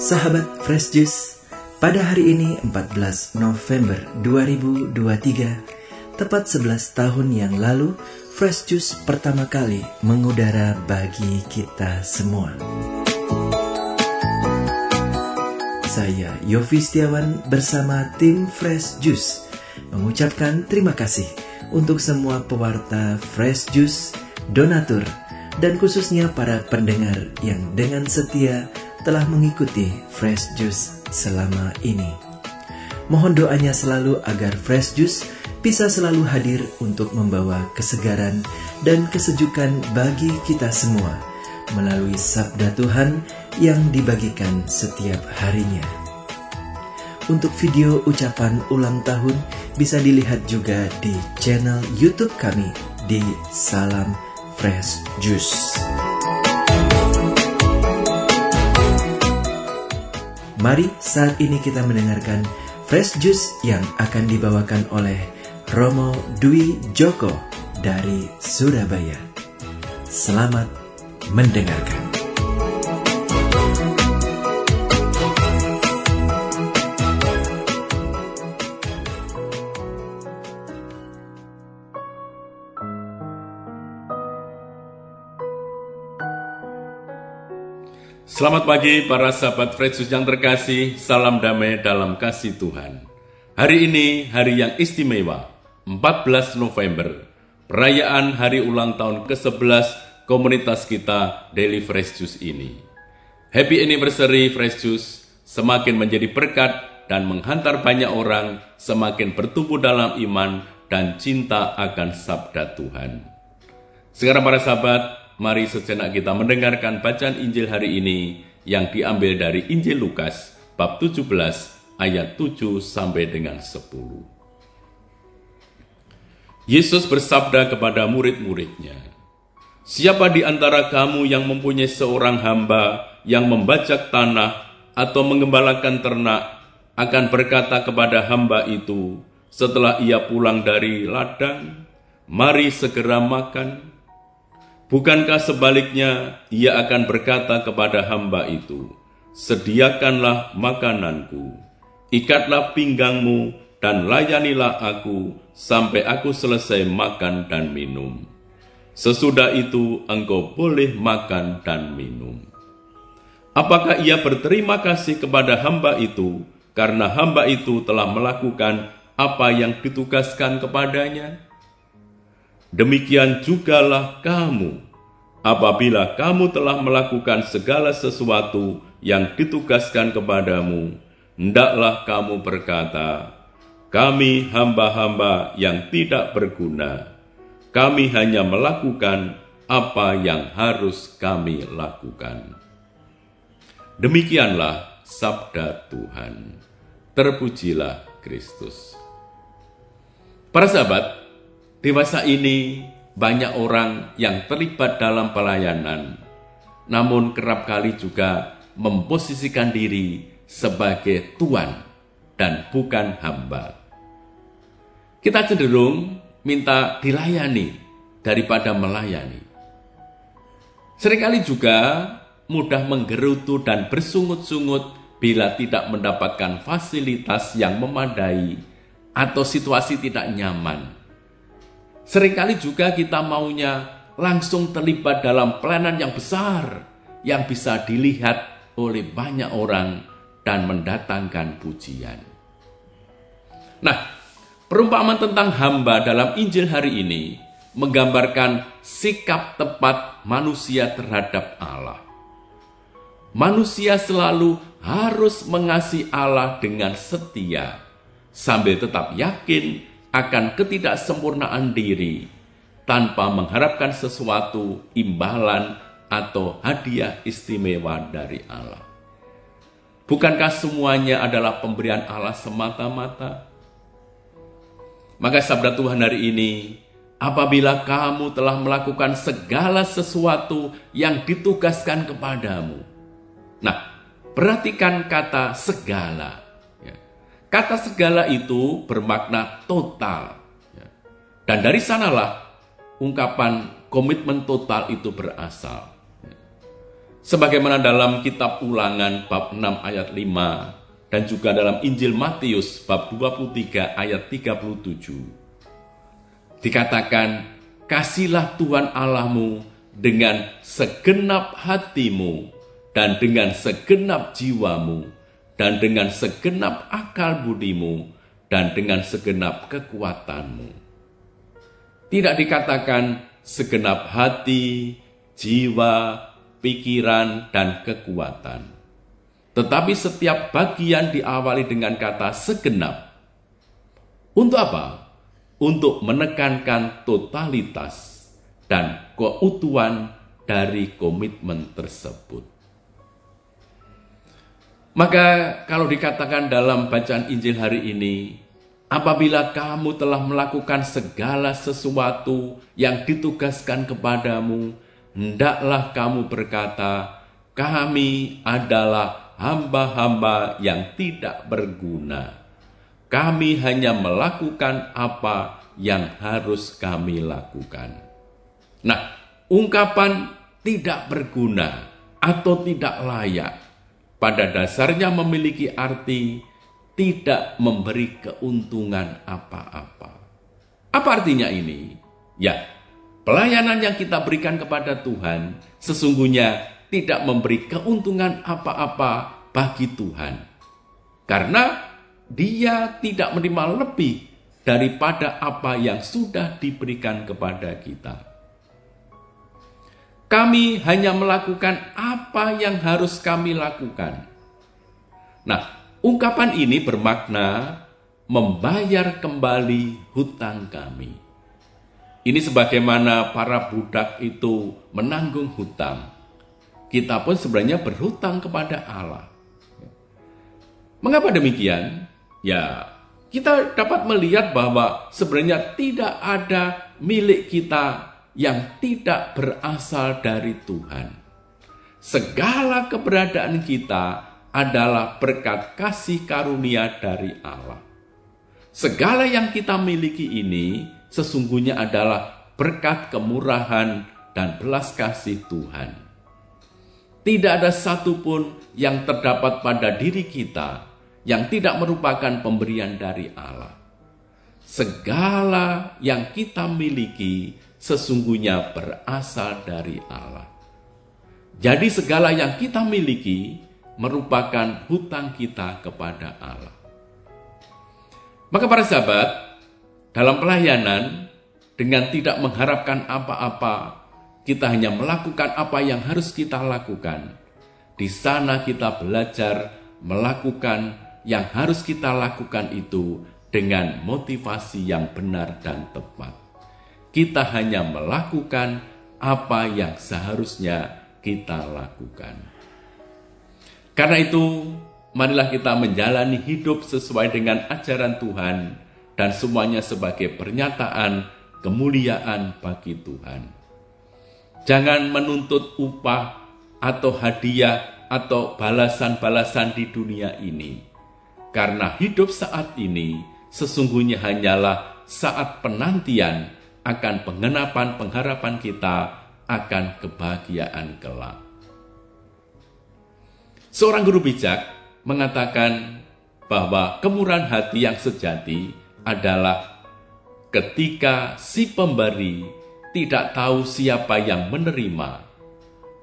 Sahabat Fresh Juice, pada hari ini 14 November 2023, tepat 11 tahun yang lalu, Fresh Juice pertama kali mengudara bagi kita semua. Saya Yofi Setiawan bersama tim Fresh Juice mengucapkan terima kasih untuk semua pewarta Fresh Juice, donatur, dan khususnya para pendengar yang dengan setia telah mengikuti Fresh Juice selama ini. Mohon doanya selalu agar Fresh Juice bisa selalu hadir untuk membawa kesegaran dan kesejukan bagi kita semua melalui sabda Tuhan yang dibagikan setiap harinya. Untuk video ucapan ulang tahun bisa dilihat juga di channel YouTube kami di Salam Fresh Juice. Mari saat ini kita mendengarkan Fresh Juice yang akan dibawakan oleh Romo Dwi Joko dari Surabaya. Selamat mendengarkan. Selamat pagi para sahabat Fresus yang terkasih, salam damai dalam kasih Tuhan. Hari ini hari yang istimewa, 14 November, perayaan hari ulang tahun ke-11 komunitas kita Daily Fresh Juice ini. Happy anniversary Fresh Juice, semakin menjadi berkat dan menghantar banyak orang semakin bertumbuh dalam iman dan cinta akan sabda Tuhan. Sekarang para sahabat, mari sejenak kita mendengarkan bacaan Injil hari ini yang diambil dari Injil Lukas bab 17 ayat 7 sampai dengan 10. Yesus bersabda kepada murid-muridnya, Siapa di antara kamu yang mempunyai seorang hamba yang membajak tanah atau mengembalakan ternak akan berkata kepada hamba itu setelah ia pulang dari ladang, "Mari segera makan." Bukankah sebaliknya ia akan berkata kepada hamba itu, "Sediakanlah makananku, ikatlah pinggangmu, dan layanilah aku sampai aku selesai makan dan minum. Sesudah itu engkau boleh makan dan minum." Apakah ia berterima kasih kepada hamba itu karena hamba itu telah melakukan apa yang ditugaskan kepadanya? Demikian jugalah kamu, apabila kamu telah melakukan segala sesuatu yang ditugaskan kepadamu, hendaklah kamu berkata, "Kami hamba-hamba yang tidak berguna, kami hanya melakukan apa yang harus kami lakukan." Demikianlah sabda Tuhan. Terpujilah Kristus. Para sahabat, dewasa ini banyak orang yang terlibat dalam pelayanan, namun kerap kali juga memposisikan diri sebagai tuan dan bukan hamba. Kita cenderung minta dilayani daripada melayani. Seringkali juga mudah menggerutu dan bersungut-sungut bila tidak mendapatkan fasilitas yang memadai atau situasi tidak nyaman. Seringkali juga kita maunya langsung terlibat dalam pelayanan yang besar yang bisa dilihat oleh banyak orang dan mendatangkan pujian. Nah, perumpamaan tentang hamba dalam Injil hari ini menggambarkan sikap tepat manusia terhadap Allah. Manusia selalu harus mengasihi Allah dengan setia, sambil tetap yakin akan ketidaksempurnaan diri, tanpa mengharapkan sesuatu imbalan atau hadiah istimewa dari Allah. Bukankah semuanya adalah pemberian Allah semata-mata? Maka sabda Tuhan hari ini, apabila kamu telah melakukan segala sesuatu yang ditugaskan kepadamu, Nah, perhatikan kata segala. Kata segala itu bermakna total. Ya. Dan dari sanalah ungkapan komitmen total itu berasal. Ya. Sebagaimana dalam kitab ulangan bab 6 ayat 5 dan juga dalam Injil Matius bab 23 ayat 37. Dikatakan, kasihlah Tuhan Allahmu dengan segenap hatimu dan dengan segenap jiwamu dan dengan segenap akal budimu dan dengan segenap kekuatanmu. Tidak dikatakan segenap hati, jiwa, pikiran, dan kekuatan. Tetapi setiap bagian diawali dengan kata segenap. Untuk apa? Untuk menekankan totalitas dan keutuhan dari komitmen tersebut. Maka kalau dikatakan dalam bacaan Injil hari ini, apabila kamu telah melakukan segala sesuatu yang ditugaskan kepadamu, hendaklah kamu berkata, "Kami adalah hamba-hamba yang tidak berguna. Kami hanya melakukan apa yang harus kami lakukan." Nah, ungkapan "tidak berguna" atau "tidak layak" pada dasarnya memiliki arti tidak memberi keuntungan apa-apa. Apa artinya ini? Ya, Pelayanan yang kita berikan kepada Tuhan sesungguhnya tidak memberi keuntungan apa-apa bagi Tuhan. Karena dia tidak menerima lebih daripada apa yang sudah diberikan kepada kita. Kami hanya melakukan apa yang harus kami lakukan. Nah, ungkapan ini bermakna membayar kembali hutang kami. Ini sebagaimana para budak itu menanggung hutang. Kita pun sebenarnya berhutang kepada Allah. Mengapa demikian? Ya, kita dapat melihat bahwa sebenarnya tidak ada milik kita yang tidak berasal dari Tuhan. Segala keberadaan kita adalah berkat kasih karunia dari Allah. Segala yang kita miliki ini sesungguhnya adalah berkat kemurahan dan belas kasih Tuhan. Tidak ada satupun yang terdapat pada diri kita yang tidak merupakan pemberian dari Allah. Segala yang kita miliki sesungguhnya berasal dari Allah. Jadi segala yang kita miliki merupakan hutang kita kepada Allah. Maka para sahabat, dalam pelayanan, dengan tidak mengharapkan apa-apa, kita hanya melakukan apa yang harus kita lakukan. Di sana kita belajar melakukan yang harus kita lakukan itu dengan motivasi yang benar dan tepat. Kita hanya melakukan apa yang seharusnya kita lakukan. Karena itu, marilah kita menjalani hidup sesuai dengan ajaran Tuhan dan semuanya sebagai pernyataan kemuliaan bagi Tuhan. Jangan menuntut upah atau hadiah atau balasan-balasan di dunia ini, karena hidup saat ini sesungguhnya hanyalah saat penantian akan pengenapan pengharapan kita akan kebahagiaan kelak. Seorang guru bijak mengatakan bahwa kemurahan hati yang sejati adalah ketika si pemberi tidak tahu siapa yang menerima,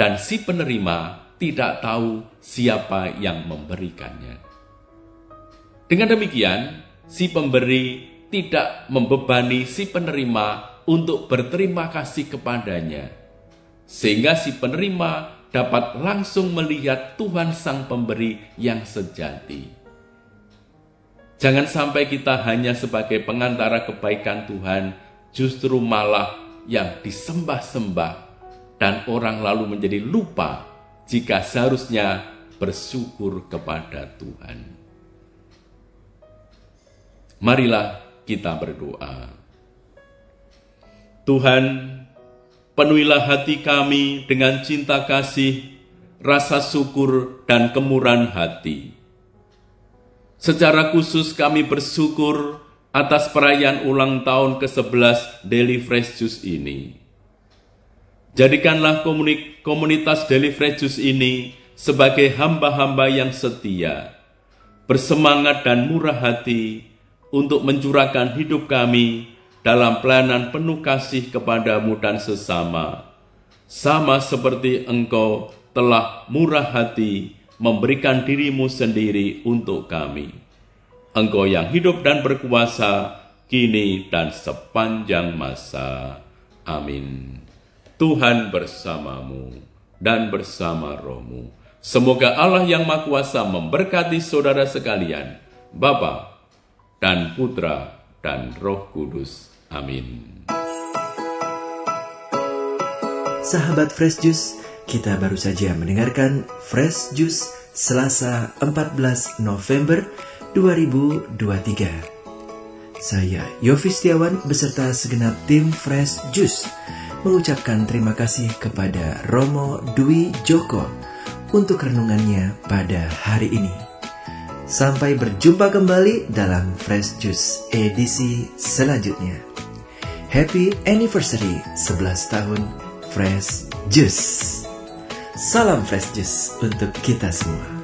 dan si penerima tidak tahu siapa yang memberikannya. Dengan demikian, si pemberi tidak membebani si penerima untuk berterima kasih kepadanya, sehingga si penerima dapat langsung melihat Tuhan Sang Pemberi yang sejati. Jangan sampai kita hanya sebagai pengantara kebaikan Tuhan, justru malah yang disembah-sembah, dan orang lalu menjadi lupa jika seharusnya bersyukur kepada Tuhan. Marilah kita berdoa. Tuhan, penuhilah hati kami dengan cinta kasih, rasa syukur, dan kemurahan hati Secara khusus kami bersyukur atas perayaan ulang tahun ke-11 Daily Fresh Juice ini. Jadikanlah komunitas Daily Fresh Juice ini sebagai hamba-hamba yang setia, bersemangat dan murah hati untuk mencurahkan hidup kami dalam pelayanan penuh kasih kepadamu dan sesama. Sama seperti engkau telah murah hati memberikan dirimu sendiri untuk kami. Engkau yang hidup dan berkuasa, kini dan sepanjang masa. Amin. Tuhan bersamamu dan bersama rohmu Semoga Allah yang Maha Kuasa memberkati saudara sekalian, Bapa dan Putra dan Roh Kudus. Amin. Sahabat Fresh Juice, kita baru saja mendengarkan Fresh Juice Selasa 14 November 2023. Saya Yofi Setiawan beserta segenap tim Fresh Juice mengucapkan terima kasih kepada Romo Dwi Joko untuk renungannya pada hari ini. Sampai berjumpa kembali dalam Fresh Juice edisi selanjutnya. Happy anniversary 11 tahun Fresh Juice. Salam Fresh Juice untuk kita semua.